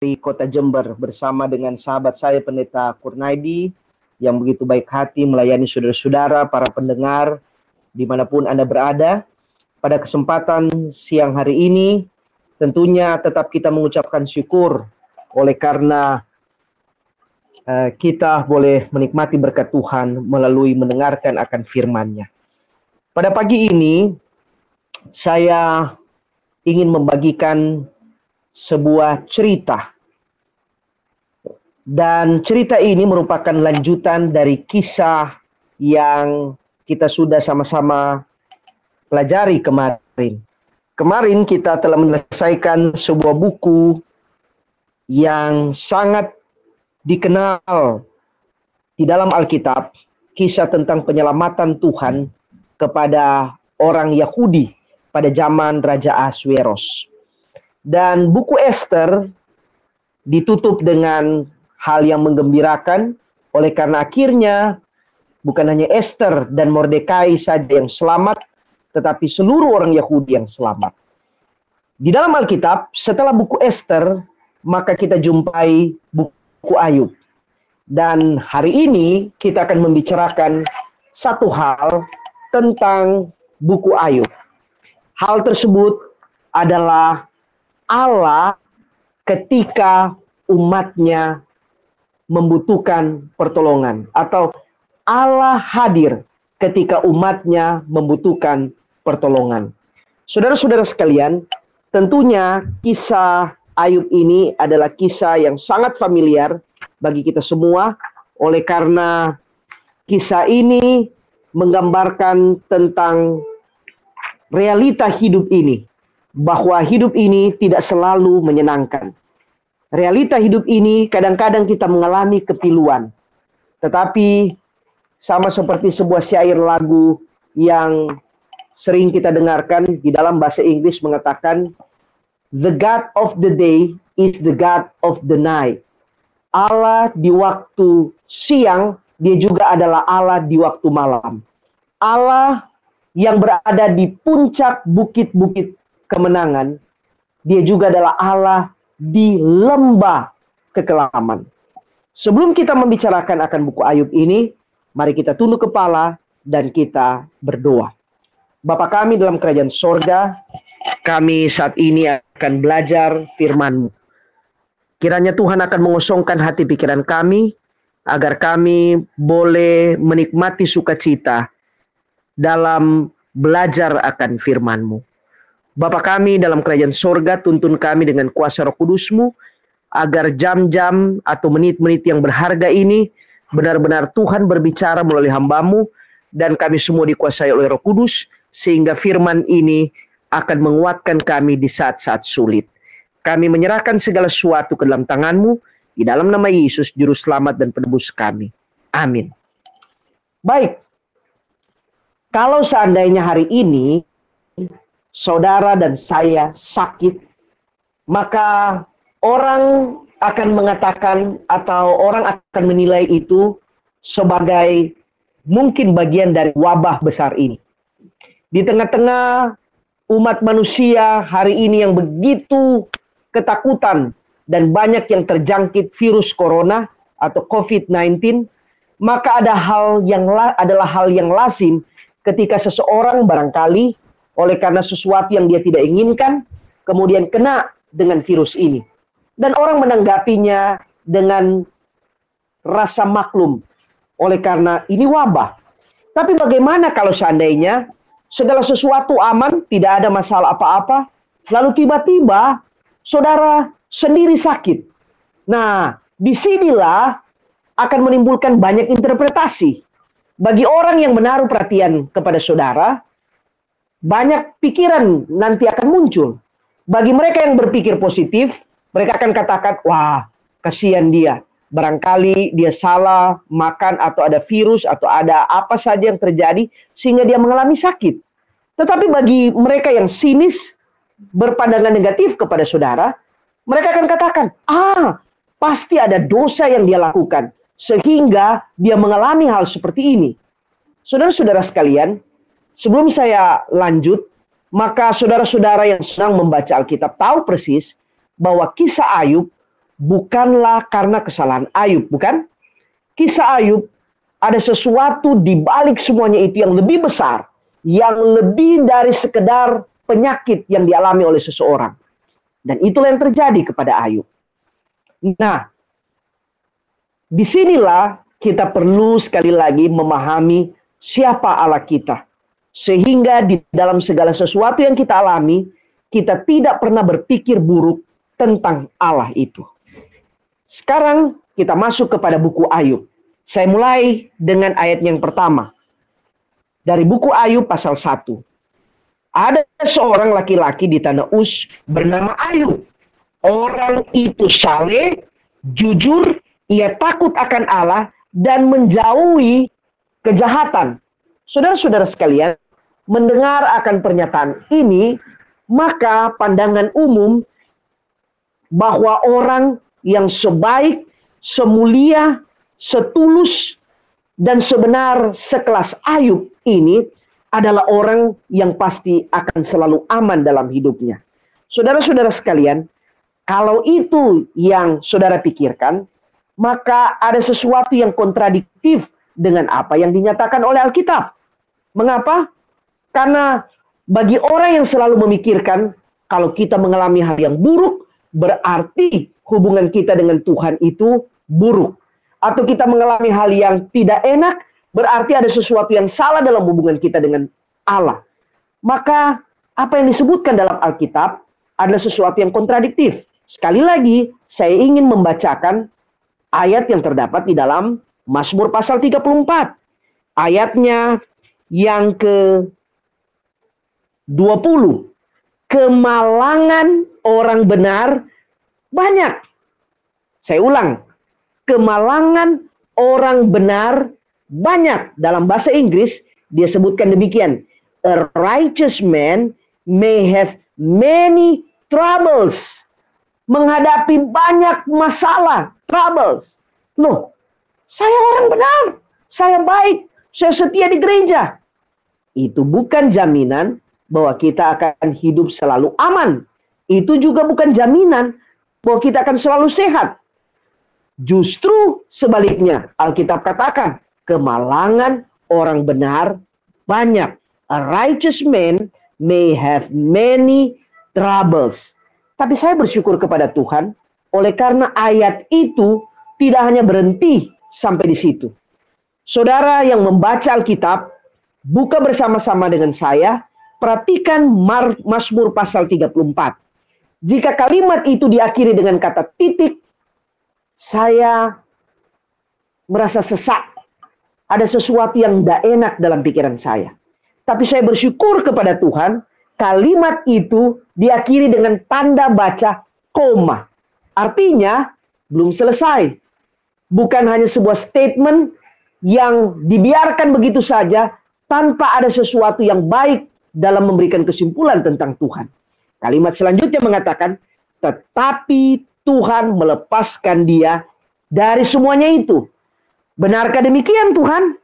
kota Jember bersama dengan sahabat saya pendeta Kurnaidi yang begitu baik hati melayani saudara-saudara, para pendengar di mana pun Anda berada. Pada kesempatan siang hari ini tentunya tetap kita mengucapkan syukur oleh karena uh, kita boleh menikmati berkat Tuhan melalui mendengarkan akan firman-Nya. Pada pagi ini saya ingin membagikan sebuah cerita. Dan cerita ini merupakan lanjutan dari kisah yang kita sudah sama-sama pelajari kemarin. Kemarin kita telah menyelesaikan sebuah buku yang sangat dikenal di dalam Alkitab, kisah tentang penyelamatan Tuhan kepada orang Yahudi pada zaman Raja Asweros. Dan buku Esther ditutup dengan hal yang menggembirakan oleh karena akhirnya bukan hanya Esther dan Mordekai saja yang selamat, tetapi seluruh orang Yahudi yang selamat. Di dalam Alkitab, setelah buku Esther, maka kita jumpai buku Ayub. Dan hari ini kita akan membicarakan satu hal tentang buku Ayub. Hal tersebut adalah Allah ketika umatnya membutuhkan pertolongan. Atau Allah hadir ketika umatnya membutuhkan pertolongan. Saudara-saudara sekalian, tentunya kisah Ayub ini adalah kisah yang sangat familiar bagi kita semua. Oleh karena kisah ini menggambarkan tentang realita hidup ini bahwa hidup ini tidak selalu menyenangkan. Realita hidup ini kadang-kadang kita mengalami kepiluan. Tetapi sama seperti sebuah syair lagu yang sering kita dengarkan di dalam bahasa Inggris mengatakan The God of the day is the God of the night. Allah di waktu siang, dia juga adalah Allah di waktu malam. Allah yang berada di puncak bukit-bukit kemenangan, dia juga adalah Allah di lembah kekelaman. Sebelum kita membicarakan akan buku Ayub ini, mari kita tunduk kepala dan kita berdoa. Bapa kami dalam kerajaan sorga, kami saat ini akan belajar firman-Mu. Kiranya Tuhan akan mengosongkan hati pikiran kami, agar kami boleh menikmati sukacita dalam belajar akan firman-Mu. Bapa kami dalam kerajaan sorga, tuntun kami dengan kuasa roh kudusmu, agar jam-jam atau menit-menit yang berharga ini, benar-benar Tuhan berbicara melalui hambamu, dan kami semua dikuasai oleh roh kudus, sehingga firman ini akan menguatkan kami di saat-saat sulit. Kami menyerahkan segala sesuatu ke dalam tanganmu, di dalam nama Yesus, Juru Selamat dan Penebus kami. Amin. Baik, kalau seandainya hari ini saudara dan saya sakit, maka orang akan mengatakan atau orang akan menilai itu sebagai mungkin bagian dari wabah besar ini. Di tengah-tengah umat manusia hari ini yang begitu ketakutan dan banyak yang terjangkit virus corona atau COVID-19, maka ada hal yang adalah hal yang lazim ketika seseorang barangkali oleh karena sesuatu yang dia tidak inginkan, kemudian kena dengan virus ini. Dan orang menanggapinya dengan rasa maklum oleh karena ini wabah. Tapi bagaimana kalau seandainya segala sesuatu aman, tidak ada masalah apa-apa, lalu tiba-tiba saudara sendiri sakit. Nah, di sinilah akan menimbulkan banyak interpretasi. Bagi orang yang menaruh perhatian kepada saudara, banyak pikiran nanti akan muncul. Bagi mereka yang berpikir positif, mereka akan katakan, wah, kasihan dia. Barangkali dia salah makan atau ada virus atau ada apa saja yang terjadi sehingga dia mengalami sakit. Tetapi bagi mereka yang sinis, berpandangan negatif kepada saudara, mereka akan katakan, ah, pasti ada dosa yang dia lakukan. Sehingga dia mengalami hal seperti ini. Saudara-saudara sekalian, Sebelum saya lanjut, maka saudara-saudara yang sedang membaca Alkitab tahu persis bahwa kisah Ayub bukanlah karena kesalahan Ayub, bukan? Kisah Ayub ada sesuatu di balik semuanya itu yang lebih besar, yang lebih dari sekedar penyakit yang dialami oleh seseorang. Dan itulah yang terjadi kepada Ayub. Nah, di sinilah kita perlu sekali lagi memahami siapa Allah kita. Sehingga di dalam segala sesuatu yang kita alami, kita tidak pernah berpikir buruk tentang Allah itu. Sekarang kita masuk kepada buku Ayub. Saya mulai dengan ayat yang pertama. Dari buku Ayub pasal 1. Ada seorang laki-laki di tanah Us bernama Ayub. Orang itu saleh, jujur, ia takut akan Allah dan menjauhi kejahatan. Saudara-saudara sekalian, mendengar akan pernyataan ini, maka pandangan umum bahwa orang yang sebaik, semulia, setulus, dan sebenar sekelas Ayub ini adalah orang yang pasti akan selalu aman dalam hidupnya. Saudara-saudara sekalian, kalau itu yang saudara pikirkan, maka ada sesuatu yang kontradiktif dengan apa yang dinyatakan oleh Alkitab. Mengapa? Karena bagi orang yang selalu memikirkan kalau kita mengalami hal yang buruk, berarti hubungan kita dengan Tuhan itu buruk. Atau kita mengalami hal yang tidak enak, berarti ada sesuatu yang salah dalam hubungan kita dengan Allah. Maka apa yang disebutkan dalam Alkitab adalah sesuatu yang kontradiktif. Sekali lagi, saya ingin membacakan ayat yang terdapat di dalam Mazmur pasal 34. Ayatnya yang ke 20. Kemalangan orang benar banyak. Saya ulang. Kemalangan orang benar banyak. Dalam bahasa Inggris dia sebutkan demikian. A righteous man may have many troubles menghadapi banyak masalah, troubles. Loh, saya orang benar, saya baik, saya setia di gereja. Itu bukan jaminan bahwa kita akan hidup selalu aman. Itu juga bukan jaminan bahwa kita akan selalu sehat. Justru sebaliknya, Alkitab katakan, kemalangan orang benar banyak. A righteous man may have many troubles. Tapi saya bersyukur kepada Tuhan oleh karena ayat itu tidak hanya berhenti sampai di situ. Saudara yang membaca Alkitab, buka bersama-sama dengan saya, perhatikan Mazmur pasal 34. Jika kalimat itu diakhiri dengan kata titik, saya merasa sesak. Ada sesuatu yang tidak enak dalam pikiran saya. Tapi saya bersyukur kepada Tuhan kalimat itu diakhiri dengan tanda baca koma. Artinya belum selesai. Bukan hanya sebuah statement yang dibiarkan begitu saja tanpa ada sesuatu yang baik dalam memberikan kesimpulan tentang Tuhan. Kalimat selanjutnya mengatakan, tetapi Tuhan melepaskan dia dari semuanya itu. Benarkah demikian Tuhan?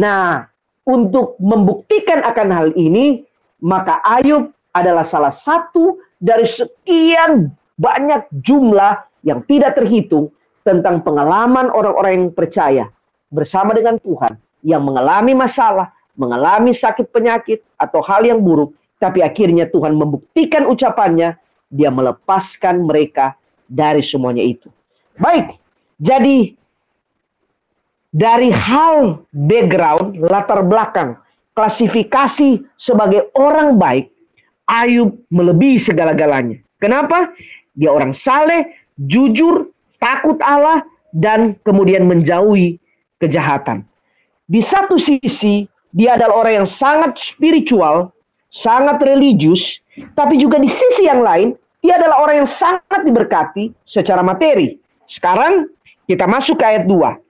Nah, untuk membuktikan akan hal ini, maka Ayub adalah salah satu dari sekian banyak jumlah yang tidak terhitung tentang pengalaman orang-orang yang percaya bersama dengan Tuhan yang mengalami masalah, mengalami sakit penyakit atau hal yang buruk, tapi akhirnya Tuhan membuktikan ucapannya, dia melepaskan mereka dari semuanya itu. Baik, jadi dari hal background, latar belakang klasifikasi sebagai orang baik, Ayub melebihi segala-galanya. Kenapa? Dia orang saleh, jujur, takut Allah, dan kemudian menjauhi kejahatan. Di satu sisi, dia adalah orang yang sangat spiritual, sangat religius, tapi juga di sisi yang lain, dia adalah orang yang sangat diberkati secara materi. Sekarang kita masuk ke ayat 2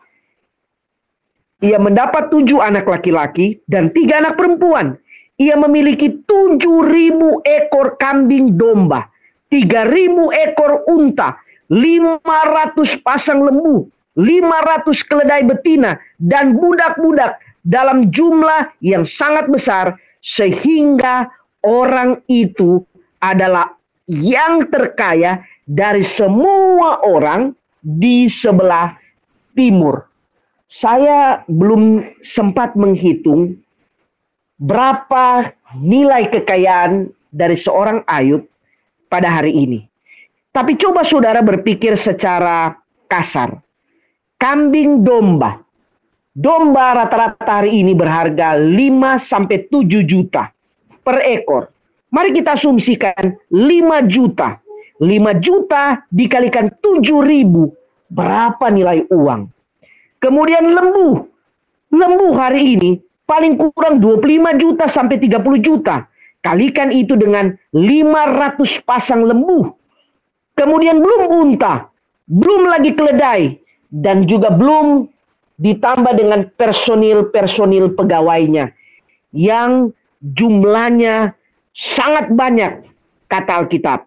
ia mendapat tujuh anak laki-laki dan tiga anak perempuan. Ia memiliki tujuh ribu ekor kambing domba, tiga ribu ekor unta, lima ratus pasang lembu, lima ratus keledai betina, dan budak-budak dalam jumlah yang sangat besar, sehingga orang itu adalah yang terkaya dari semua orang di sebelah timur. Saya belum sempat menghitung berapa nilai kekayaan dari seorang Ayub pada hari ini. Tapi coba saudara berpikir secara kasar. Kambing domba. Domba rata-rata hari ini berharga 5 sampai 7 juta per ekor. Mari kita asumsikan 5 juta. 5 juta dikalikan 7 ribu. Berapa nilai uang? Kemudian lembu. Lembu hari ini paling kurang 25 juta sampai 30 juta. Kalikan itu dengan 500 pasang lembu. Kemudian belum unta, belum lagi keledai, dan juga belum ditambah dengan personil-personil pegawainya yang jumlahnya sangat banyak kata Alkitab.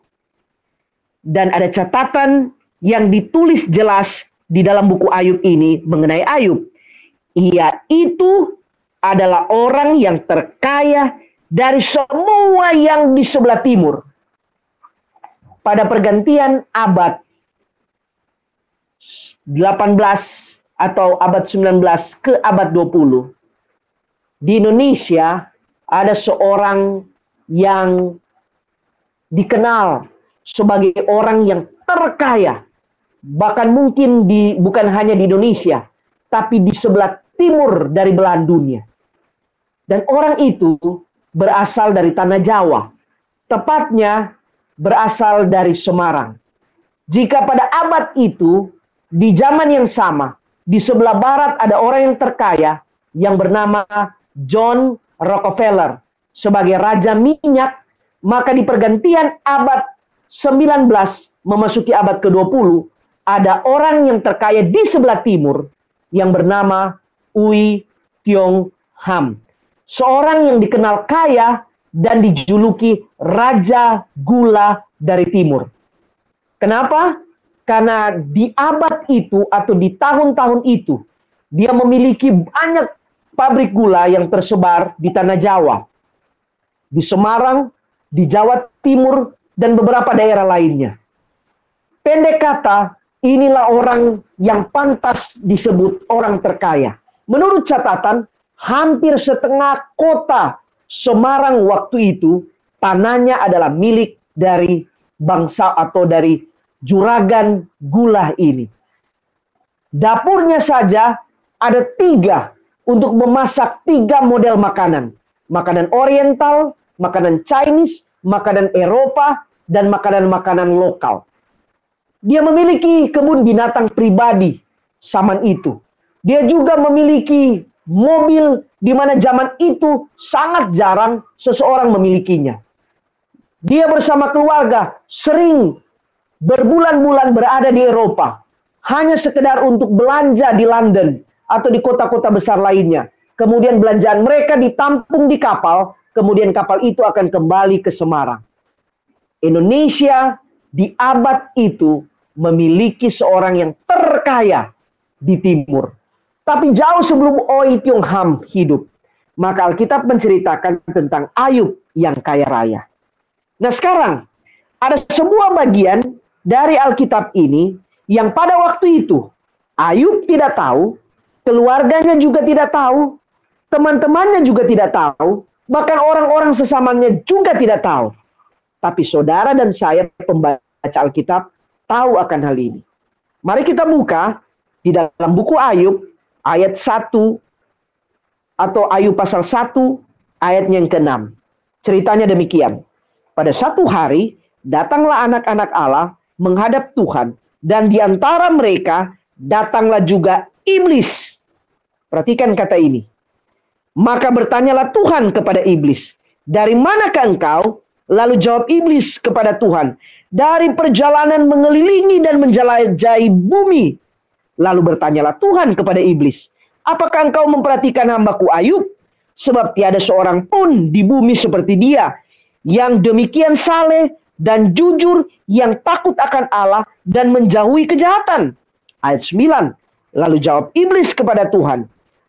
Dan ada catatan yang ditulis jelas di dalam buku Ayub ini mengenai Ayub. Ia itu adalah orang yang terkaya dari semua yang di sebelah timur. Pada pergantian abad 18 atau abad 19 ke abad 20. Di Indonesia ada seorang yang dikenal sebagai orang yang terkaya bahkan mungkin di bukan hanya di Indonesia, tapi di sebelah timur dari belahan dunia. Dan orang itu berasal dari tanah Jawa, tepatnya berasal dari Semarang. Jika pada abad itu, di zaman yang sama, di sebelah barat ada orang yang terkaya yang bernama John Rockefeller sebagai raja minyak, maka di pergantian abad 19 memasuki abad ke-20, ada orang yang terkaya di sebelah timur yang bernama Ui Tiong Ham. Seorang yang dikenal kaya dan dijuluki Raja Gula dari Timur. Kenapa? Karena di abad itu atau di tahun-tahun itu, dia memiliki banyak pabrik gula yang tersebar di tanah Jawa. Di Semarang, di Jawa Timur, dan beberapa daerah lainnya. Pendek kata, inilah orang yang pantas disebut orang terkaya. Menurut catatan, hampir setengah kota Semarang waktu itu tanahnya adalah milik dari bangsa atau dari juragan gula ini. Dapurnya saja ada tiga untuk memasak tiga model makanan. Makanan oriental, makanan Chinese, makanan Eropa, dan makanan-makanan lokal. Dia memiliki kebun binatang pribadi zaman itu. Dia juga memiliki mobil di mana zaman itu sangat jarang seseorang memilikinya. Dia bersama keluarga sering berbulan-bulan berada di Eropa. Hanya sekedar untuk belanja di London atau di kota-kota besar lainnya. Kemudian belanjaan mereka ditampung di kapal, kemudian kapal itu akan kembali ke Semarang. Indonesia di abad itu memiliki seorang yang terkaya di timur. Tapi jauh sebelum Oi Tiong Ham hidup, maka Alkitab menceritakan tentang Ayub yang kaya raya. Nah sekarang, ada sebuah bagian dari Alkitab ini yang pada waktu itu Ayub tidak tahu, keluarganya juga tidak tahu, teman-temannya juga tidak tahu, bahkan orang-orang sesamanya juga tidak tahu. Tapi saudara dan saya pembaca Alkitab tahu akan hal ini. Mari kita buka di dalam buku Ayub ayat 1 atau Ayub pasal 1 ayatnya yang ke-6. Ceritanya demikian. Pada satu hari datanglah anak-anak Allah menghadap Tuhan dan di antara mereka datanglah juga iblis. Perhatikan kata ini. Maka bertanyalah Tuhan kepada iblis, "Dari manakah engkau?" Lalu jawab iblis kepada Tuhan, dari perjalanan mengelilingi dan menjelajahi bumi. Lalu bertanyalah Tuhan kepada iblis, apakah engkau memperhatikan hambaku Ayub? Sebab tiada seorang pun di bumi seperti dia, yang demikian saleh dan jujur, yang takut akan Allah dan menjauhi kejahatan. Ayat 9, lalu jawab iblis kepada Tuhan,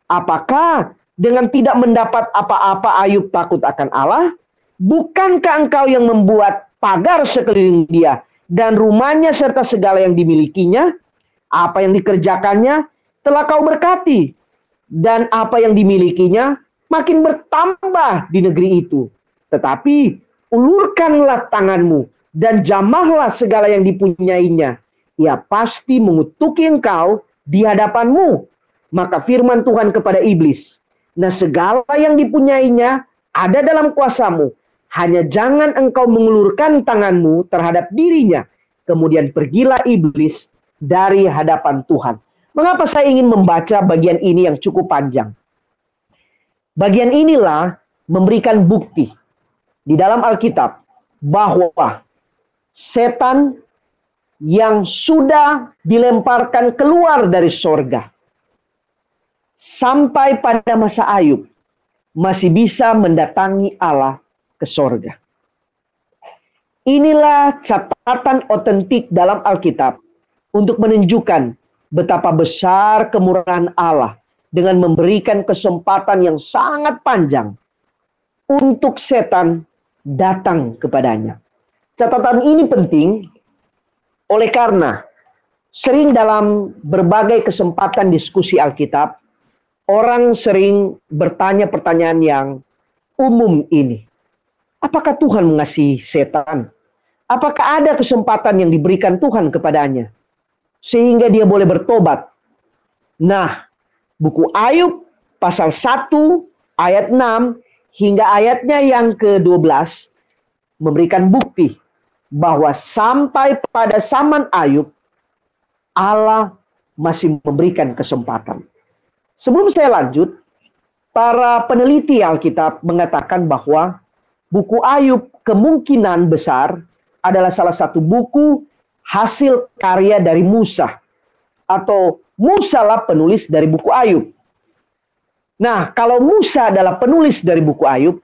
apakah dengan tidak mendapat apa-apa Ayub takut akan Allah? Bukankah engkau yang membuat pagar sekeliling dia dan rumahnya serta segala yang dimilikinya, apa yang dikerjakannya telah kau berkati, dan apa yang dimilikinya makin bertambah di negeri itu. Tetapi ulurkanlah tanganmu dan jamahlah segala yang dipunyainya. Ia pasti mengutuki engkau di hadapanmu. Maka firman Tuhan kepada iblis, Nah segala yang dipunyainya ada dalam kuasamu. Hanya jangan engkau mengulurkan tanganmu terhadap dirinya. Kemudian pergilah iblis dari hadapan Tuhan. Mengapa saya ingin membaca bagian ini yang cukup panjang? Bagian inilah memberikan bukti di dalam Alkitab bahwa setan yang sudah dilemparkan keluar dari sorga sampai pada masa Ayub masih bisa mendatangi Allah ke sorga. Inilah catatan otentik dalam Alkitab untuk menunjukkan betapa besar kemurahan Allah dengan memberikan kesempatan yang sangat panjang untuk setan datang kepadanya. Catatan ini penting oleh karena sering dalam berbagai kesempatan diskusi Alkitab, orang sering bertanya pertanyaan yang umum ini. Apakah Tuhan mengasihi setan? Apakah ada kesempatan yang diberikan Tuhan kepadanya? Sehingga dia boleh bertobat. Nah, buku Ayub pasal 1 ayat 6 hingga ayatnya yang ke-12 memberikan bukti bahwa sampai pada zaman Ayub Allah masih memberikan kesempatan. Sebelum saya lanjut, para peneliti Alkitab mengatakan bahwa buku Ayub kemungkinan besar adalah salah satu buku hasil karya dari Musa atau Musa lah penulis dari buku Ayub. Nah, kalau Musa adalah penulis dari buku Ayub,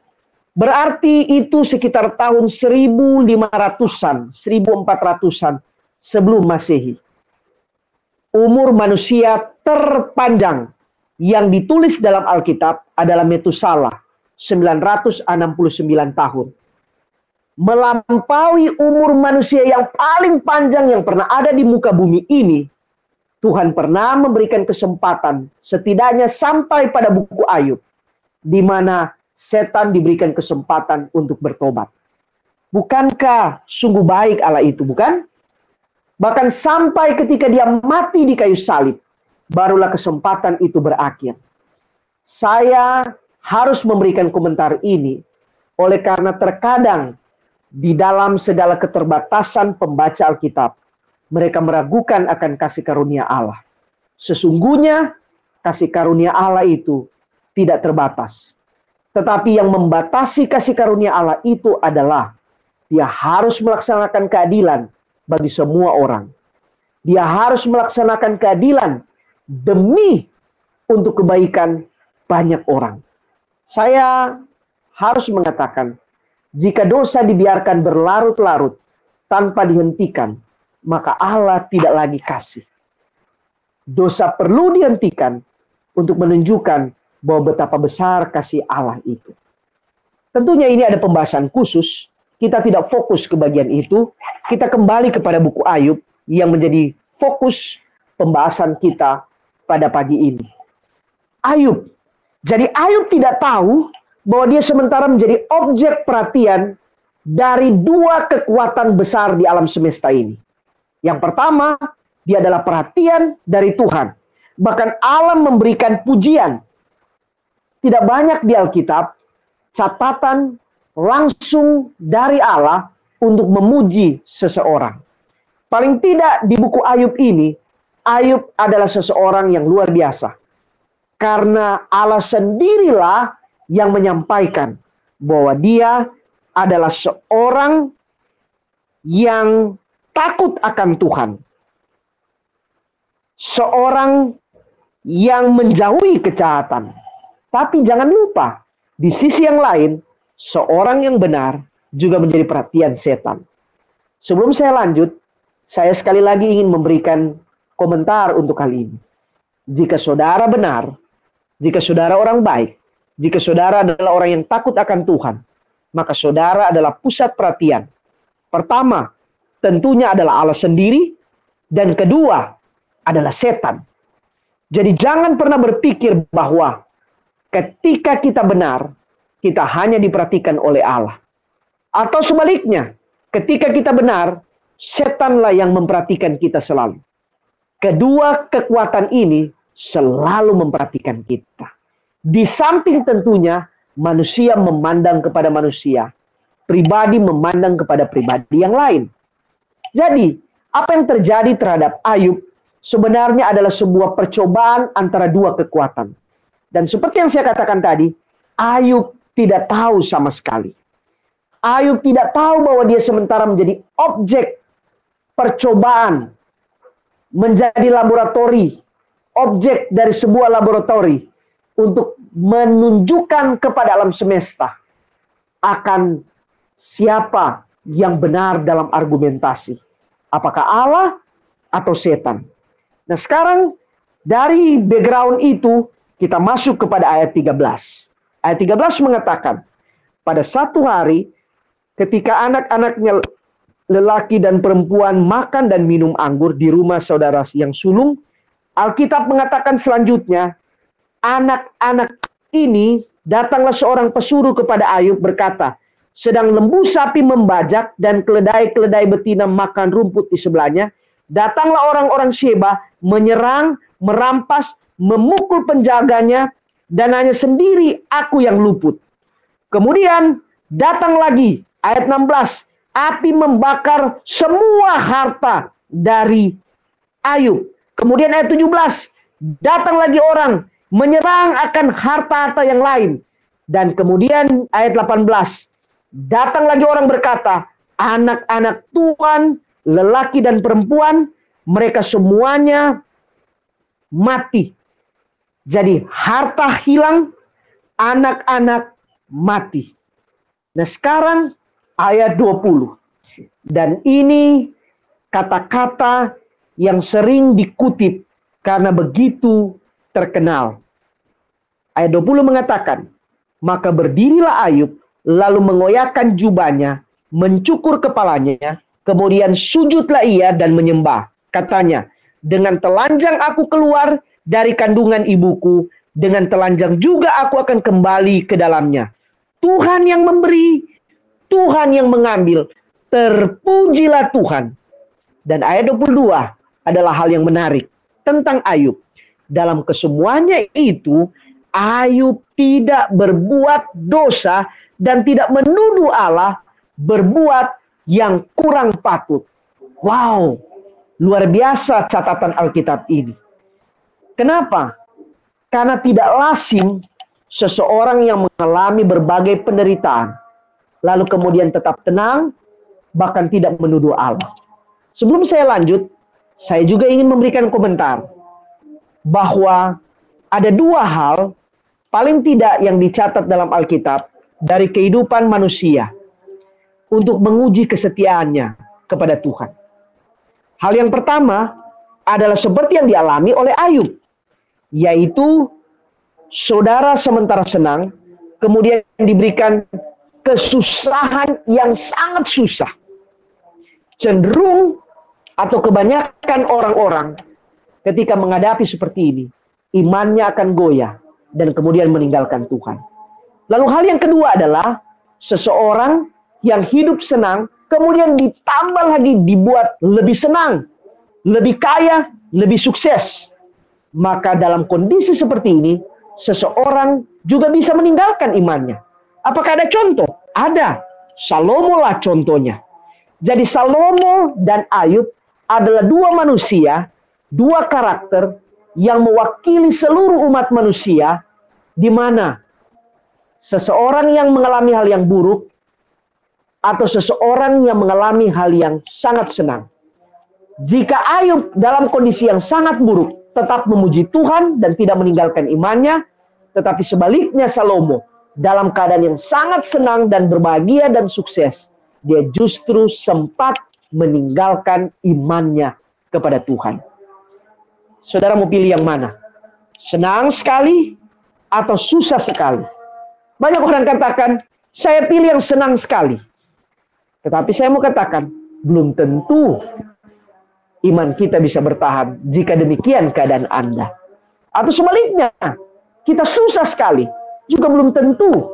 berarti itu sekitar tahun 1500-an, 1400-an sebelum Masehi. Umur manusia terpanjang yang ditulis dalam Alkitab adalah Metusala, 969 tahun melampaui umur manusia yang paling panjang yang pernah ada di muka bumi ini, Tuhan pernah memberikan kesempatan setidaknya sampai pada buku Ayub, di mana setan diberikan kesempatan untuk bertobat. Bukankah sungguh baik Allah itu, bukan? Bahkan sampai ketika dia mati di kayu salib, barulah kesempatan itu berakhir. Saya harus memberikan komentar ini oleh karena terkadang di dalam segala keterbatasan pembaca Alkitab, mereka meragukan akan kasih karunia Allah. Sesungguhnya kasih karunia Allah itu tidak terbatas. Tetapi yang membatasi kasih karunia Allah itu adalah dia harus melaksanakan keadilan bagi semua orang. Dia harus melaksanakan keadilan demi untuk kebaikan banyak orang. Saya harus mengatakan jika dosa dibiarkan berlarut-larut tanpa dihentikan, maka Allah tidak lagi kasih. Dosa perlu dihentikan untuk menunjukkan bahwa betapa besar kasih Allah itu. Tentunya ini ada pembahasan khusus. Kita tidak fokus ke bagian itu. Kita kembali kepada buku Ayub yang menjadi fokus pembahasan kita pada pagi ini. Ayub. Jadi Ayub tidak tahu bahwa dia sementara menjadi objek perhatian dari dua kekuatan besar di alam semesta ini. Yang pertama, dia adalah perhatian dari Tuhan. Bahkan Allah memberikan pujian. Tidak banyak di Alkitab catatan langsung dari Allah untuk memuji seseorang. Paling tidak di buku Ayub ini, Ayub adalah seseorang yang luar biasa. Karena Allah sendirilah yang menyampaikan bahwa dia adalah seorang yang takut akan Tuhan. Seorang yang menjauhi kejahatan. Tapi jangan lupa, di sisi yang lain, seorang yang benar juga menjadi perhatian setan. Sebelum saya lanjut, saya sekali lagi ingin memberikan komentar untuk hal ini. Jika saudara benar, jika saudara orang baik, jika saudara adalah orang yang takut akan Tuhan, maka saudara adalah pusat perhatian. Pertama, tentunya adalah Allah sendiri dan kedua adalah setan. Jadi jangan pernah berpikir bahwa ketika kita benar, kita hanya diperhatikan oleh Allah. Atau sebaliknya, ketika kita benar, setanlah yang memperhatikan kita selalu. Kedua kekuatan ini selalu memperhatikan kita. Di samping tentunya manusia memandang kepada manusia, pribadi memandang kepada pribadi yang lain. Jadi, apa yang terjadi terhadap Ayub sebenarnya adalah sebuah percobaan antara dua kekuatan. Dan seperti yang saya katakan tadi, Ayub tidak tahu sama sekali. Ayub tidak tahu bahwa dia sementara menjadi objek percobaan menjadi laboratori, objek dari sebuah laboratori untuk menunjukkan kepada alam semesta akan siapa yang benar dalam argumentasi. Apakah Allah atau setan? Nah sekarang dari background itu kita masuk kepada ayat 13. Ayat 13 mengatakan, pada satu hari ketika anak-anaknya lelaki dan perempuan makan dan minum anggur di rumah saudara yang sulung, Alkitab mengatakan selanjutnya, anak-anak ini datanglah seorang pesuruh kepada Ayub berkata, sedang lembu sapi membajak dan keledai-keledai betina makan rumput di sebelahnya, datanglah orang-orang Sheba menyerang, merampas, memukul penjaganya, dan hanya sendiri aku yang luput. Kemudian datang lagi, ayat 16, api membakar semua harta dari Ayub. Kemudian ayat 17, datang lagi orang menyerang akan harta-harta yang lain. Dan kemudian ayat 18, datang lagi orang berkata, anak-anak Tuhan, lelaki dan perempuan, mereka semuanya mati. Jadi harta hilang, anak-anak mati. Nah sekarang ayat 20. Dan ini kata-kata yang sering dikutip karena begitu terkenal. Ayat 20 mengatakan, maka berdirilah Ayub lalu mengoyakkan jubahnya, mencukur kepalanya, kemudian sujudlah ia dan menyembah. Katanya, dengan telanjang aku keluar dari kandungan ibuku, dengan telanjang juga aku akan kembali ke dalamnya. Tuhan yang memberi, Tuhan yang mengambil. Terpujilah Tuhan. Dan ayat 22 adalah hal yang menarik tentang Ayub. Dalam kesemuanya itu, Ayub tidak berbuat dosa dan tidak menuduh Allah berbuat yang kurang patut. Wow, luar biasa catatan Alkitab ini. Kenapa? Karena tidak lazim seseorang yang mengalami berbagai penderitaan lalu kemudian tetap tenang, bahkan tidak menuduh Allah. Sebelum saya lanjut, saya juga ingin memberikan komentar bahwa ada dua hal paling tidak yang dicatat dalam Alkitab dari kehidupan manusia untuk menguji kesetiaannya kepada Tuhan. Hal yang pertama adalah seperti yang dialami oleh Ayub, yaitu saudara sementara senang, kemudian diberikan kesusahan yang sangat susah. Cenderung atau kebanyakan orang-orang ketika menghadapi seperti ini, imannya akan goyah dan kemudian meninggalkan Tuhan. Lalu hal yang kedua adalah seseorang yang hidup senang, kemudian ditambah lagi dibuat lebih senang, lebih kaya, lebih sukses. Maka dalam kondisi seperti ini, seseorang juga bisa meninggalkan imannya. Apakah ada contoh? Ada. Salomo lah contohnya. Jadi Salomo dan Ayub adalah dua manusia, dua karakter yang mewakili seluruh umat manusia di mana seseorang yang mengalami hal yang buruk atau seseorang yang mengalami hal yang sangat senang. Jika Ayub dalam kondisi yang sangat buruk tetap memuji Tuhan dan tidak meninggalkan imannya, tetapi sebaliknya Salomo dalam keadaan yang sangat senang dan berbahagia dan sukses, dia justru sempat meninggalkan imannya kepada Tuhan. Saudara mau pilih yang mana? Senang sekali atau susah sekali? Banyak orang katakan, saya pilih yang senang sekali. Tetapi saya mau katakan, belum tentu iman kita bisa bertahan jika demikian keadaan Anda. Atau sebaliknya, kita susah sekali, juga belum tentu.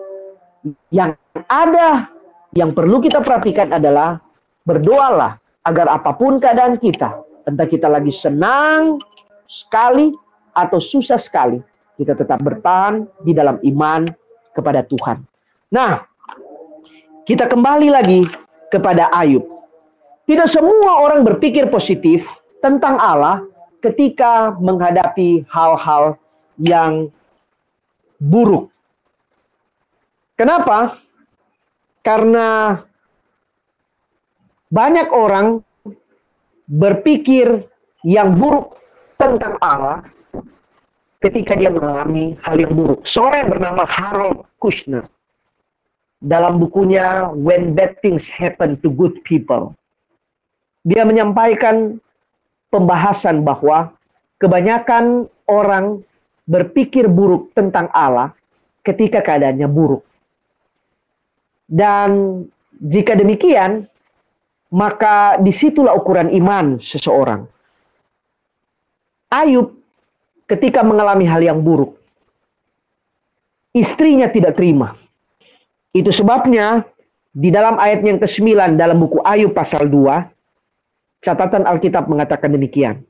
Yang ada, yang perlu kita perhatikan adalah berdoalah agar apa pun keadaan kita, entah kita lagi senang sekali atau susah sekali, kita tetap bertahan di dalam iman kepada Tuhan. Nah, kita kembali lagi kepada Ayub. Tidak semua orang berpikir positif tentang Allah ketika menghadapi hal-hal yang buruk. Kenapa? Karena banyak orang berpikir yang buruk tentang Allah ketika dia mengalami hal yang buruk. Seorang yang bernama Harold Kushner dalam bukunya When Bad Things Happen to Good People, dia menyampaikan pembahasan bahwa kebanyakan orang berpikir buruk tentang Allah ketika keadaannya buruk. Dan jika demikian, maka di situlah ukuran iman seseorang. Ayub ketika mengalami hal yang buruk, istrinya tidak terima. Itu sebabnya di dalam ayat yang ke-9 dalam buku Ayub pasal 2, Catatan Alkitab mengatakan demikian.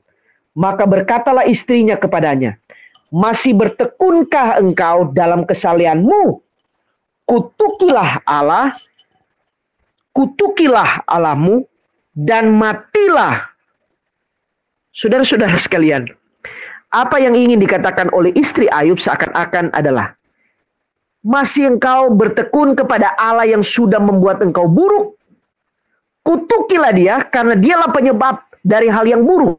Maka berkatalah istrinya kepadanya, masih bertekunkah engkau dalam kesalianmu? Kutukilah Allah, kutukilah Allahmu, dan matilah. Saudara-saudara sekalian, apa yang ingin dikatakan oleh istri Ayub seakan-akan adalah, masih engkau bertekun kepada Allah yang sudah membuat engkau buruk? Kutukilah dia karena dialah penyebab dari hal yang buruk.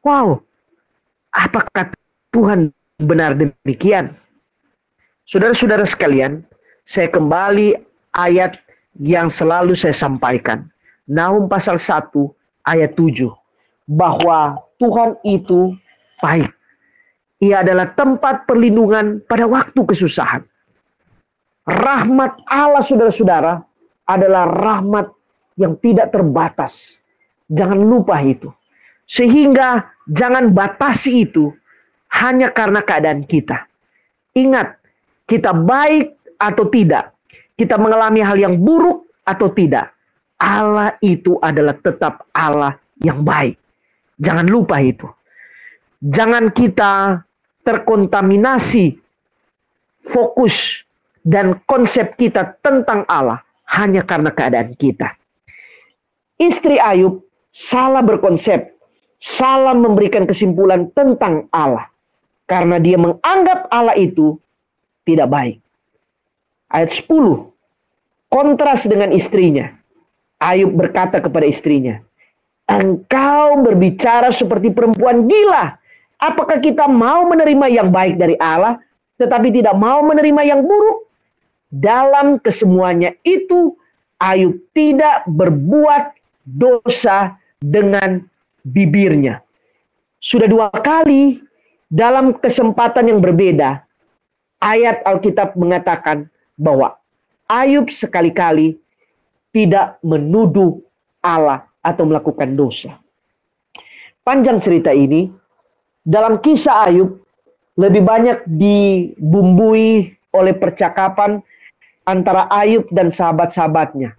Wow, apakah Tuhan benar demikian? Saudara-saudara sekalian, saya kembali ayat yang selalu saya sampaikan. Nahum pasal 1 ayat 7. Bahwa Tuhan itu baik. Ia adalah tempat perlindungan pada waktu kesusahan. Rahmat Allah saudara-saudara adalah rahmat yang tidak terbatas. Jangan lupa itu. Sehingga jangan batasi itu hanya karena keadaan kita. Ingat, kita baik atau tidak, kita mengalami hal yang buruk atau tidak, Allah itu adalah tetap Allah yang baik. Jangan lupa itu. Jangan kita terkontaminasi fokus dan konsep kita tentang Allah hanya karena keadaan kita. Istri Ayub salah berkonsep, salah memberikan kesimpulan tentang Allah. Karena dia menganggap Allah itu tidak baik. Ayat 10, kontras dengan istrinya. Ayub berkata kepada istrinya, Engkau berbicara seperti perempuan gila. Apakah kita mau menerima yang baik dari Allah, tetapi tidak mau menerima yang buruk? Dalam kesemuanya itu, Ayub tidak berbuat dosa dengan bibirnya. Sudah dua kali dalam kesempatan yang berbeda, ayat Alkitab mengatakan bahwa Ayub sekali-kali tidak menuduh Allah atau melakukan dosa. Panjang cerita ini, dalam kisah Ayub lebih banyak dibumbui oleh percakapan antara Ayub dan sahabat-sahabatnya.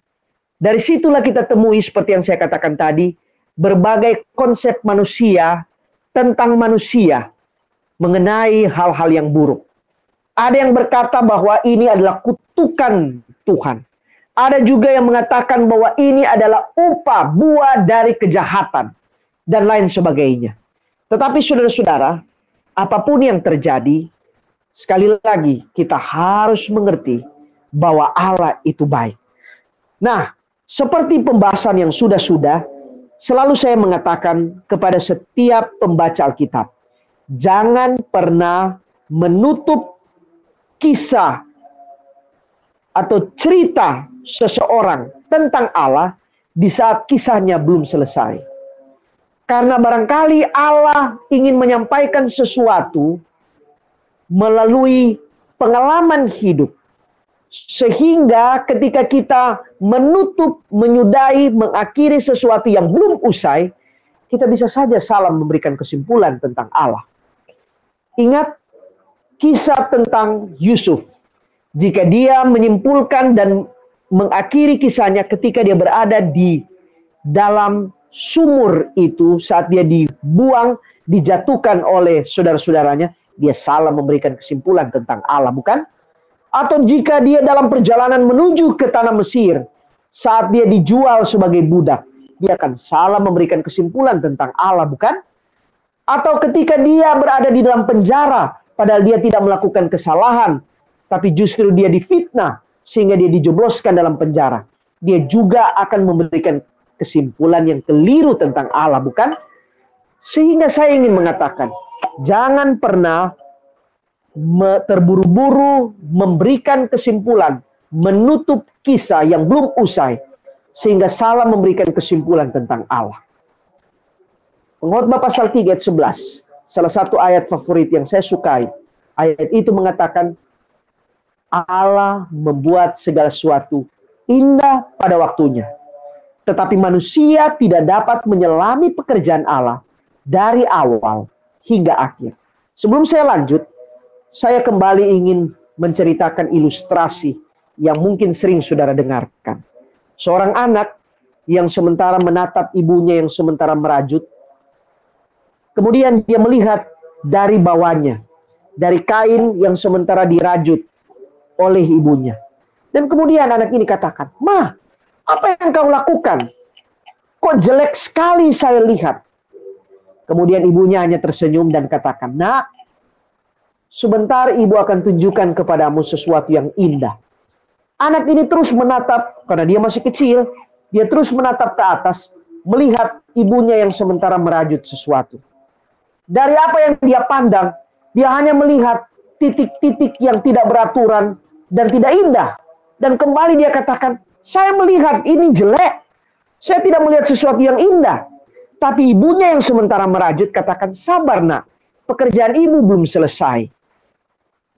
Dari situlah kita temui seperti yang saya katakan tadi, berbagai konsep manusia tentang manusia mengenai hal-hal yang buruk. Ada yang berkata bahwa ini adalah kutukan Tuhan. Ada juga yang mengatakan bahwa ini adalah upah buah dari kejahatan dan lain sebagainya. Tetapi saudara-saudara, apa pun yang terjadi, sekali lagi kita harus mengerti bahwa Allah itu baik. Nah, seperti pembahasan yang sudah-sudah, selalu saya mengatakan kepada setiap pembaca Alkitab, jangan pernah menutup kisah atau cerita seseorang tentang Allah di saat kisahnya belum selesai. Karena barangkali Allah ingin menyampaikan sesuatu melalui pengalaman hidup Sehingga ketika kita menutup, menyudahi, mengakhiri sesuatu yang belum usai, kita bisa saja salah memberikan kesimpulan tentang Allah. Ingat kisah tentang Yusuf. Jika dia menyimpulkan dan mengakhiri kisahnya ketika dia berada di dalam sumur itu saat dia dibuang, dijatuhkan oleh saudara-saudaranya, dia salah memberikan kesimpulan tentang Allah, bukan? Atau jika dia dalam perjalanan menuju ke tanah Mesir, saat dia dijual sebagai budak, dia akan salah memberikan kesimpulan tentang Allah, bukan? Atau ketika dia berada di dalam penjara, padahal dia tidak melakukan kesalahan, tapi justru dia difitnah sehingga dia dijebloskan dalam penjara. Dia juga akan memberikan kesimpulan yang keliru tentang Allah, bukan? Sehingga saya ingin mengatakan, jangan pernah terburu-buru memberikan kesimpulan, menutup kisah yang belum usai, sehingga salah memberikan kesimpulan tentang Allah. Pengkhotbah pasal 3 ayat 11, salah satu ayat favorit yang saya sukai. Ayat itu mengatakan, Allah membuat segala sesuatu indah pada waktunya. Tetapi manusia tidak dapat menyelami pekerjaan Allah dari awal hingga akhir. Sebelum saya lanjut, saya kembali ingin menceritakan ilustrasi yang mungkin sering saudara dengarkan. Seorang anak yang sementara menatap ibunya yang sementara merajut, kemudian dia melihat dari bawahnya, dari kain yang sementara dirajut, oleh ibunya. Dan kemudian anak ini katakan, Ma, apa yang kau lakukan? Kok jelek sekali saya lihat. Kemudian ibunya hanya tersenyum dan katakan, Nak, sebentar ibu akan tunjukkan kepadamu sesuatu yang indah. Anak ini terus menatap, karena dia masih kecil, dia terus menatap ke atas, melihat ibunya yang sementara merajut sesuatu. Dari apa yang dia pandang, dia hanya melihat titik-titik yang tidak beraturan dan tidak indah. Dan kembali dia katakan, saya melihat ini jelek. Saya tidak melihat sesuatu yang indah. Tapi ibunya yang sementara merajut katakan, sabar nak, pekerjaan ibu belum selesai.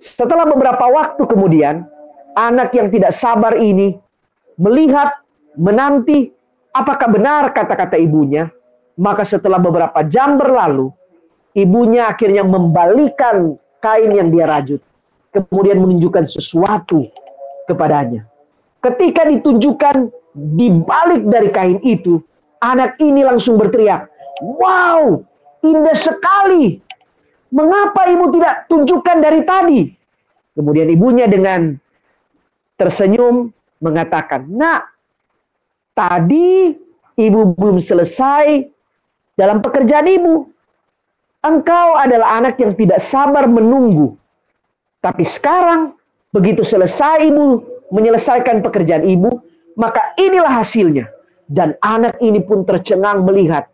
Setelah beberapa waktu kemudian, anak yang tidak sabar ini melihat, menanti, apakah benar kata-kata ibunya. Maka setelah beberapa jam berlalu, ibunya akhirnya membalikan kain yang dia rajut kemudian menunjukkan sesuatu kepadanya. Ketika ditunjukkan di balik dari kain itu, anak ini langsung berteriak, "Wow, indah sekali! Mengapa ibu tidak tunjukkan dari tadi?" Kemudian ibunya dengan tersenyum mengatakan, "Nak, tadi ibu belum selesai dalam pekerjaan ibu. Engkau adalah anak yang tidak sabar menunggu tapi sekarang, begitu selesai ibu menyelesaikan pekerjaan ibu, maka inilah hasilnya. Dan anak ini pun tercengang melihat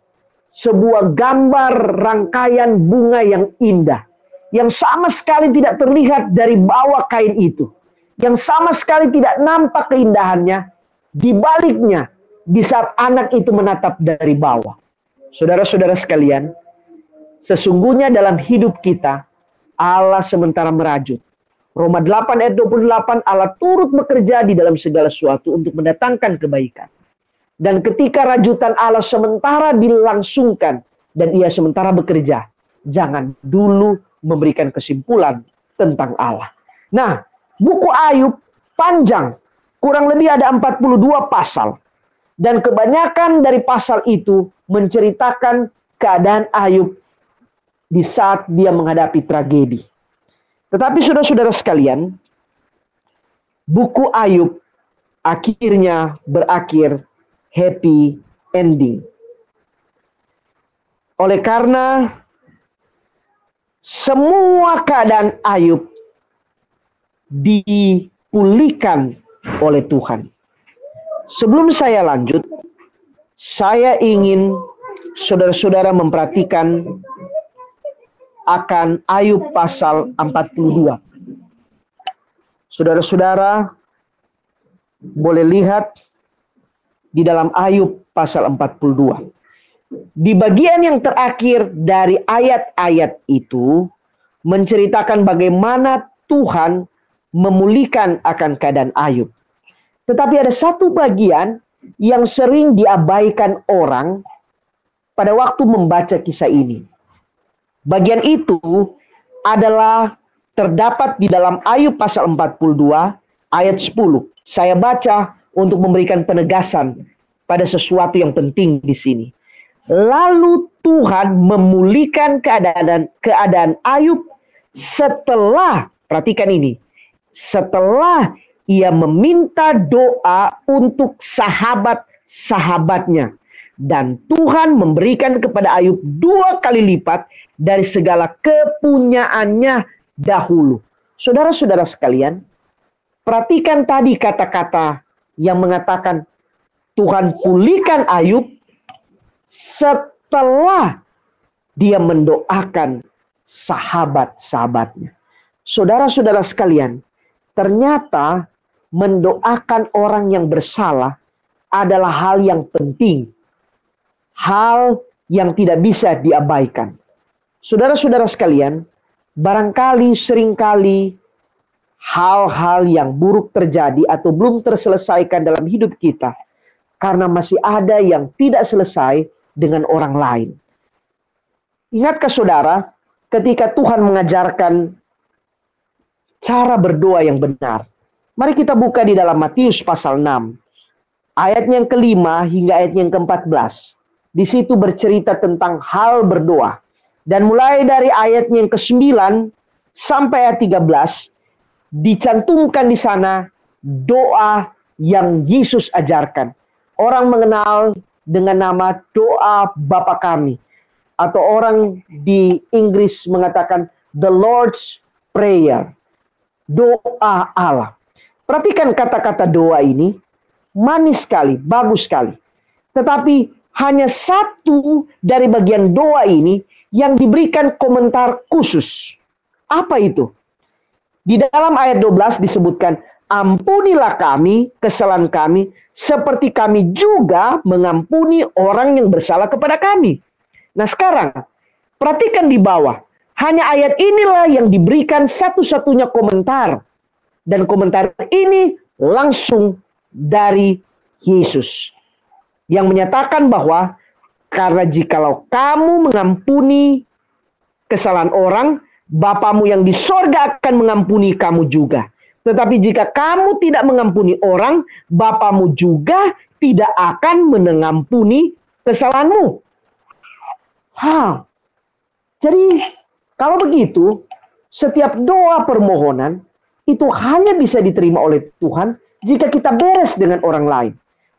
sebuah gambar rangkaian bunga yang indah. Yang sama sekali tidak terlihat dari bawah kain itu. Yang sama sekali tidak nampak keindahannya. Di baliknya, di saat anak itu menatap dari bawah. Saudara-saudara sekalian, sesungguhnya dalam hidup kita, Allah sementara merajut. Roma 8 ayat 28 Allah turut bekerja di dalam segala sesuatu untuk mendatangkan kebaikan. Dan ketika rajutan Allah sementara dilangsungkan dan ia sementara bekerja, jangan dulu memberikan kesimpulan tentang Allah. Nah, buku Ayub panjang, kurang lebih ada 42 pasal. Dan kebanyakan dari pasal itu menceritakan keadaan Ayub di saat dia menghadapi tragedi. Tetapi saudara-saudara sekalian, buku Ayub akhirnya berakhir happy ending. Oleh karena semua keadaan Ayub dipulihkan oleh Tuhan. Sebelum saya lanjut, saya ingin saudara-saudara memperhatikan akan Ayub pasal 42. Saudara-saudara boleh lihat di dalam Ayub pasal 42. Di bagian yang terakhir dari ayat-ayat itu menceritakan bagaimana Tuhan memulihkan akan keadaan Ayub. Tetapi ada satu bagian yang sering diabaikan orang pada waktu membaca kisah ini. Bagian itu adalah terdapat di dalam Ayub pasal 42 ayat 10. Saya baca untuk memberikan penegasan pada sesuatu yang penting di sini. Lalu Tuhan memulihkan keadaan keadaan Ayub setelah perhatikan ini. Setelah ia meminta doa untuk sahabat-sahabatnya dan Tuhan memberikan kepada Ayub dua kali lipat dari segala kepunyaannya dahulu. Saudara-saudara sekalian, perhatikan tadi kata-kata yang mengatakan Tuhan pulihkan Ayub setelah dia mendoakan sahabat-sahabatnya. Saudara-saudara sekalian, ternyata mendoakan orang yang bersalah adalah hal yang penting. Hal yang tidak bisa diabaikan. Saudara-saudara sekalian, barangkali sering kali hal-hal yang buruk terjadi atau belum terselesaikan dalam hidup kita karena masih ada yang tidak selesai dengan orang lain. Ingatkah saudara, ketika Tuhan mengajarkan cara berdoa yang benar? Mari kita buka di dalam Matius pasal 6. Ayat yang kelima hingga ayat yang ke-14. Di situ bercerita tentang hal berdoa. Dan mulai dari ayat yang ke-9 sampai ayat 13 dicantumkan di sana doa yang Yesus ajarkan. Orang mengenal dengan nama doa Bapa kami atau orang di Inggris mengatakan the Lord's Prayer. Doa Allah. Perhatikan kata-kata doa ini manis sekali, bagus sekali. Tetapi hanya satu dari bagian doa ini yang diberikan komentar khusus. Apa itu? Di dalam ayat 12 disebutkan, Ampunilah kami kesalahan kami seperti kami juga mengampuni orang yang bersalah kepada kami. Nah sekarang, perhatikan di bawah. Hanya ayat inilah yang diberikan satu-satunya komentar. Dan komentar ini langsung dari Yesus. Yang menyatakan bahwa karena jikalau kamu mengampuni kesalahan orang, Bapamu yang di sorga akan mengampuni kamu juga. Tetapi jika kamu tidak mengampuni orang, Bapamu juga tidak akan mengampuni kesalahanmu. Ha. Jadi kalau begitu, setiap doa permohonan itu hanya bisa diterima oleh Tuhan jika kita beres dengan orang lain.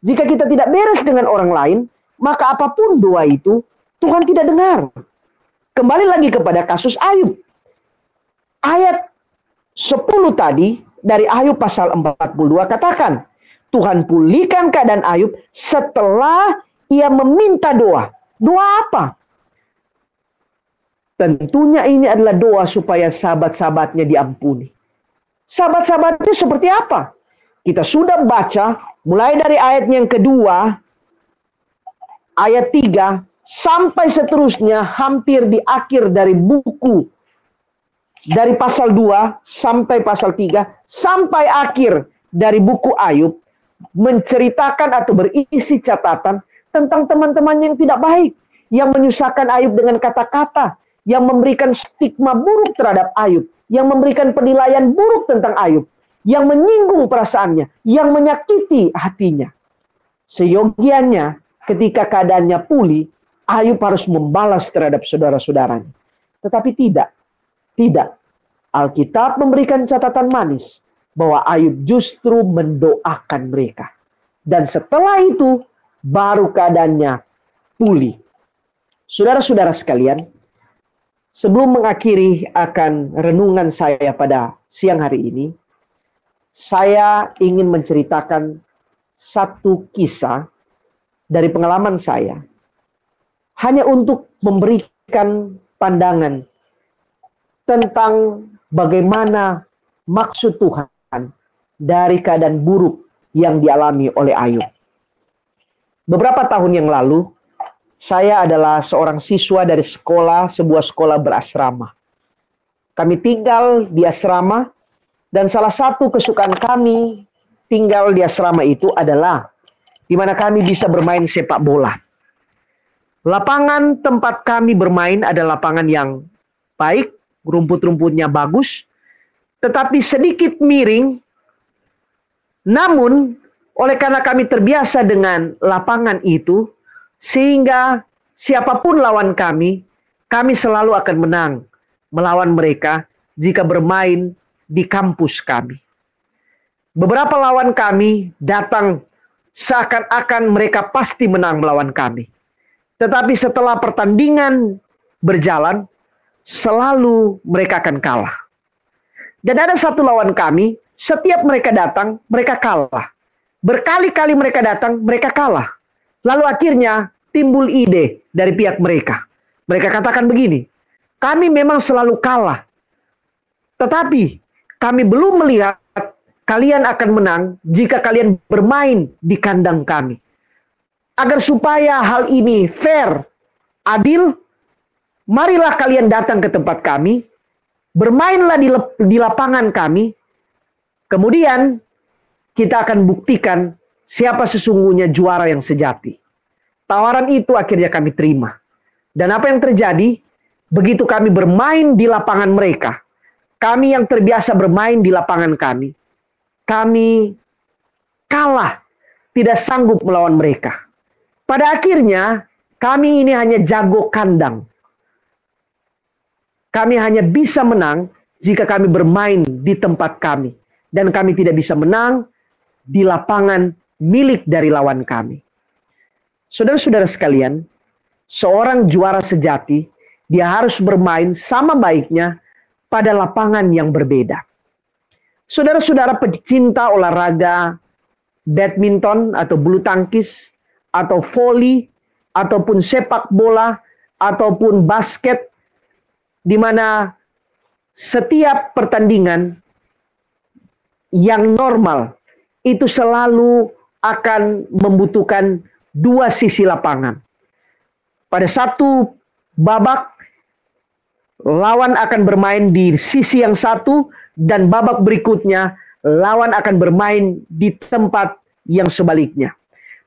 Jika kita tidak beres dengan orang lain, maka apa pun doa itu Tuhan tidak dengar. Kembali lagi kepada kasus Ayub ayat 10 tadi dari Ayub pasal 42 katakan, Tuhan pulihkan keadaan Ayub setelah ia meminta doa. Doa apa? Tentunya ini adalah doa supaya sahabat-sahabatnya diampuni. Sahabat-sahabatnya seperti apa? Kita sudah baca mulai dari ayat yang kedua, ayat 3, sampai seterusnya hampir di akhir dari buku dari pasal 2 sampai pasal 3 sampai akhir dari buku Ayub menceritakan atau berisi catatan tentang teman-teman yang tidak baik yang menyusahkan Ayub dengan kata-kata yang memberikan stigma buruk terhadap Ayub yang memberikan penilaian buruk tentang Ayub yang menyinggung perasaannya yang menyakiti hatinya seyogianya ketika keadaannya pulih Ayub harus membalas terhadap saudara-saudaranya tetapi tidak tidak. Alkitab memberikan catatan manis bahwa Ayub justru mendoakan mereka. Dan setelah itu baru keadaannya pulih. Saudara-saudara sekalian, sebelum mengakhiri akan renungan saya pada siang hari ini, saya ingin menceritakan satu kisah dari pengalaman saya hanya untuk memberikan pandangan tentang bagaimana maksud Tuhan dari keadaan buruk yang dialami oleh Ayub. Beberapa tahun yang lalu, saya adalah seorang siswa dari sekolah, sebuah sekolah berasrama. Kami tinggal di asrama Dan salah satu kesukaan kami tinggal di asrama itu adalah di mana kami bisa bermain sepak bola. Lapangan tempat kami bermain adalah lapangan yang baik, rumput-rumputnya bagus, tetapi sedikit miring. Namun, oleh karena kami terbiasa dengan lapangan itu, sehingga siapa pun lawan kami, kami selalu akan menang melawan mereka jika bermain di kampus kami. Beberapa lawan kami datang seakan-akan mereka pasti menang melawan kami. Tetapi setelah pertandingan berjalan, selalu mereka akan kalah. Dan ada satu lawan kami, setiap mereka datang, mereka kalah. Berkali-kali mereka datang, mereka kalah. Lalu akhirnya timbul ide dari pihak mereka. Mereka katakan begini, kami memang selalu kalah. Tetapi kami belum melihat kalian akan menang jika kalian bermain di kandang kami. Agar supaya hal ini fair, adil, marilah kalian datang ke tempat kami, bermainlah di, di lapangan kami, kemudian kita akan buktikan siapa sesungguhnya juara yang sejati. Tawaran itu akhirnya kami terima. Dan apa yang terjadi? Begitu kami bermain di lapangan mereka, kami yang terbiasa bermain di lapangan kami, kami kalah, tidak sanggup melawan mereka. Pada akhirnya, kami ini hanya jago kandang. Kami hanya bisa menang jika kami bermain di tempat kami, dan kami tidak bisa menang di lapangan milik dari lawan kami. Saudara-saudara sekalian, seorang juara sejati, dia harus bermain sama baiknya pada lapangan yang berbeda. Saudara-saudara pecinta olahraga badminton atau bulu tangkis atau voli ataupun sepak bola ataupun basket di mana setiap pertandingan yang normal itu selalu akan membutuhkan dua sisi lapangan. Pada satu babak lawan akan bermain di sisi yang satu dan babak berikutnya lawan akan bermain di tempat yang sebaliknya.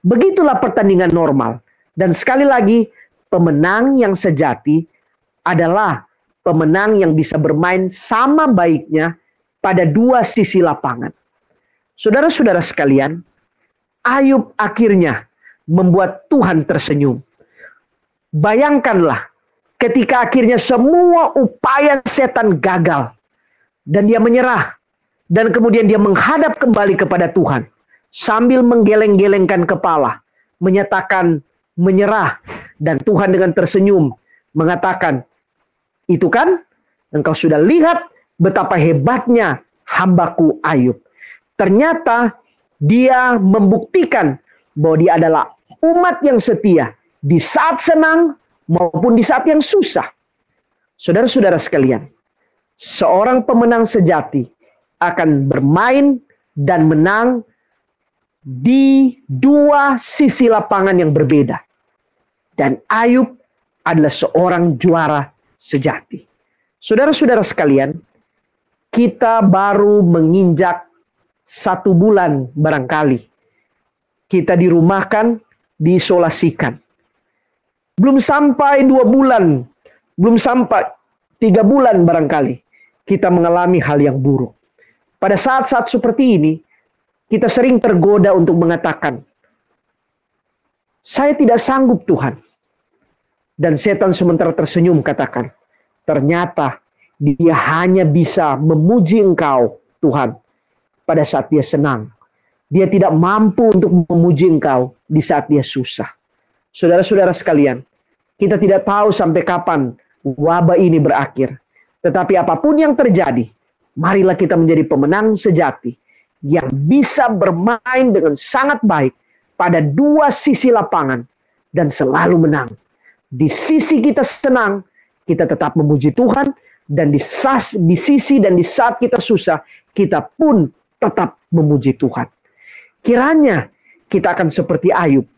Begitulah pertandingan normal. Dan sekali lagi, pemenang yang sejati adalah pemenang yang bisa bermain sama baiknya pada dua sisi lapangan. Saudara-saudara sekalian, Ayub akhirnya membuat Tuhan tersenyum. Bayangkanlah ketika akhirnya semua upaya setan gagal dan dia menyerah dan kemudian dia menghadap kembali kepada Tuhan sambil menggeleng-gelengkan kepala menyatakan menyerah dan Tuhan dengan tersenyum mengatakan itu kan? Engkau sudah lihat betapa hebatnya hambaku Ayub. Ternyata dia membuktikan bahwa dia adalah umat yang setia di saat senang maupun di saat yang susah. Saudara-saudara sekalian, seorang pemenang sejati akan bermain dan menang di dua sisi lapangan yang berbeda. Dan Ayub adalah seorang juara sejati. Saudara-saudara sekalian, kita baru menginjak satu bulan barangkali. Kita dirumahkan, diisolasikan. Belum sampai dua bulan, belum sampai tiga bulan barangkali, kita mengalami hal yang buruk. Pada saat-saat seperti ini, kita sering tergoda untuk mengatakan, saya tidak sanggup Tuhan. Dan setan sementara tersenyum katakan, ternyata dia hanya bisa memuji engkau Tuhan pada saat dia senang. Dia tidak mampu untuk memuji engkau di saat dia susah. Saudara-saudara sekalian, kita tidak tahu sampai kapan wabah ini berakhir. Tetapi apa pun yang terjadi, marilah kita menjadi pemenang sejati yang bisa bermain dengan sangat baik pada dua sisi lapangan dan selalu menang. Di sisi kita senang, kita tetap memuji Tuhan dan di, sas, di sisi dan di saat kita susah, kita pun tetap memuji Tuhan. Kiranya kita akan seperti Ayub.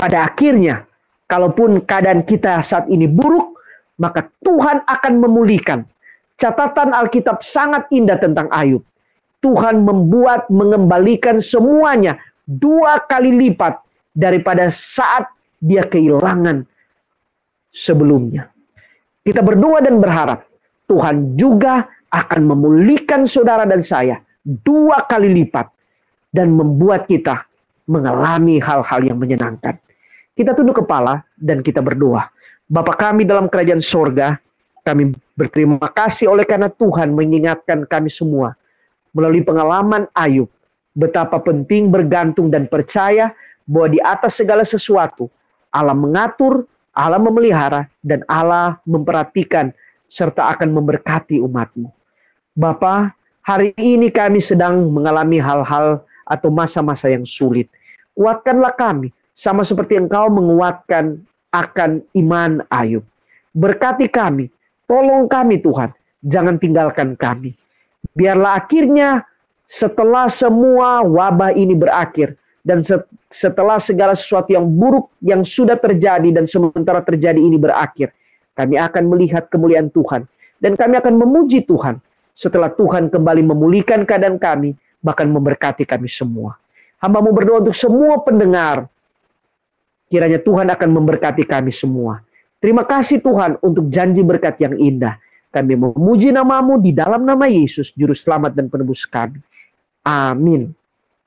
Pada akhirnya Kalaupun keadaan kita saat ini buruk, maka Tuhan akan memulihkan. Catatan Alkitab sangat indah tentang Ayub. Tuhan membuat mengembalikan semuanya dua kali lipat daripada saat dia kehilangan sebelumnya. Kita berdoa dan berharap Tuhan juga akan memulihkan saudara dan saya dua kali lipat dan membuat kita mengalami hal-hal yang menyenangkan. Kita tunduk kepala dan kita berdoa. Bapa kami dalam kerajaan sorga, kami berterima kasih oleh karena Tuhan mengingatkan kami semua melalui pengalaman Ayub betapa penting bergantung dan percaya bahwa di atas segala sesuatu Allah mengatur, Allah memelihara, dan Allah memperhatikan serta akan memberkati umatmu. Bapa, hari ini kami sedang mengalami hal-hal atau masa-masa yang sulit. Kuatkanlah kami, sama seperti engkau menguatkan akan iman Ayub. Berkati kami, tolong kami Tuhan, jangan tinggalkan kami. Biarlah akhirnya setelah semua wabah ini berakhir dan setelah segala sesuatu yang buruk yang sudah terjadi dan sementara terjadi ini berakhir, kami akan melihat kemuliaan Tuhan dan kami akan memuji Tuhan setelah Tuhan kembali memulihkan keadaan kami, bahkan memberkati kami semua. Hamba mau berdoa untuk semua pendengar Kiranya Tuhan akan memberkati kami semua. Terima kasih Tuhan untuk janji berkat yang indah. Kami memuji namamu di dalam nama Yesus, Juru Selamat dan Penebus kami. Amin.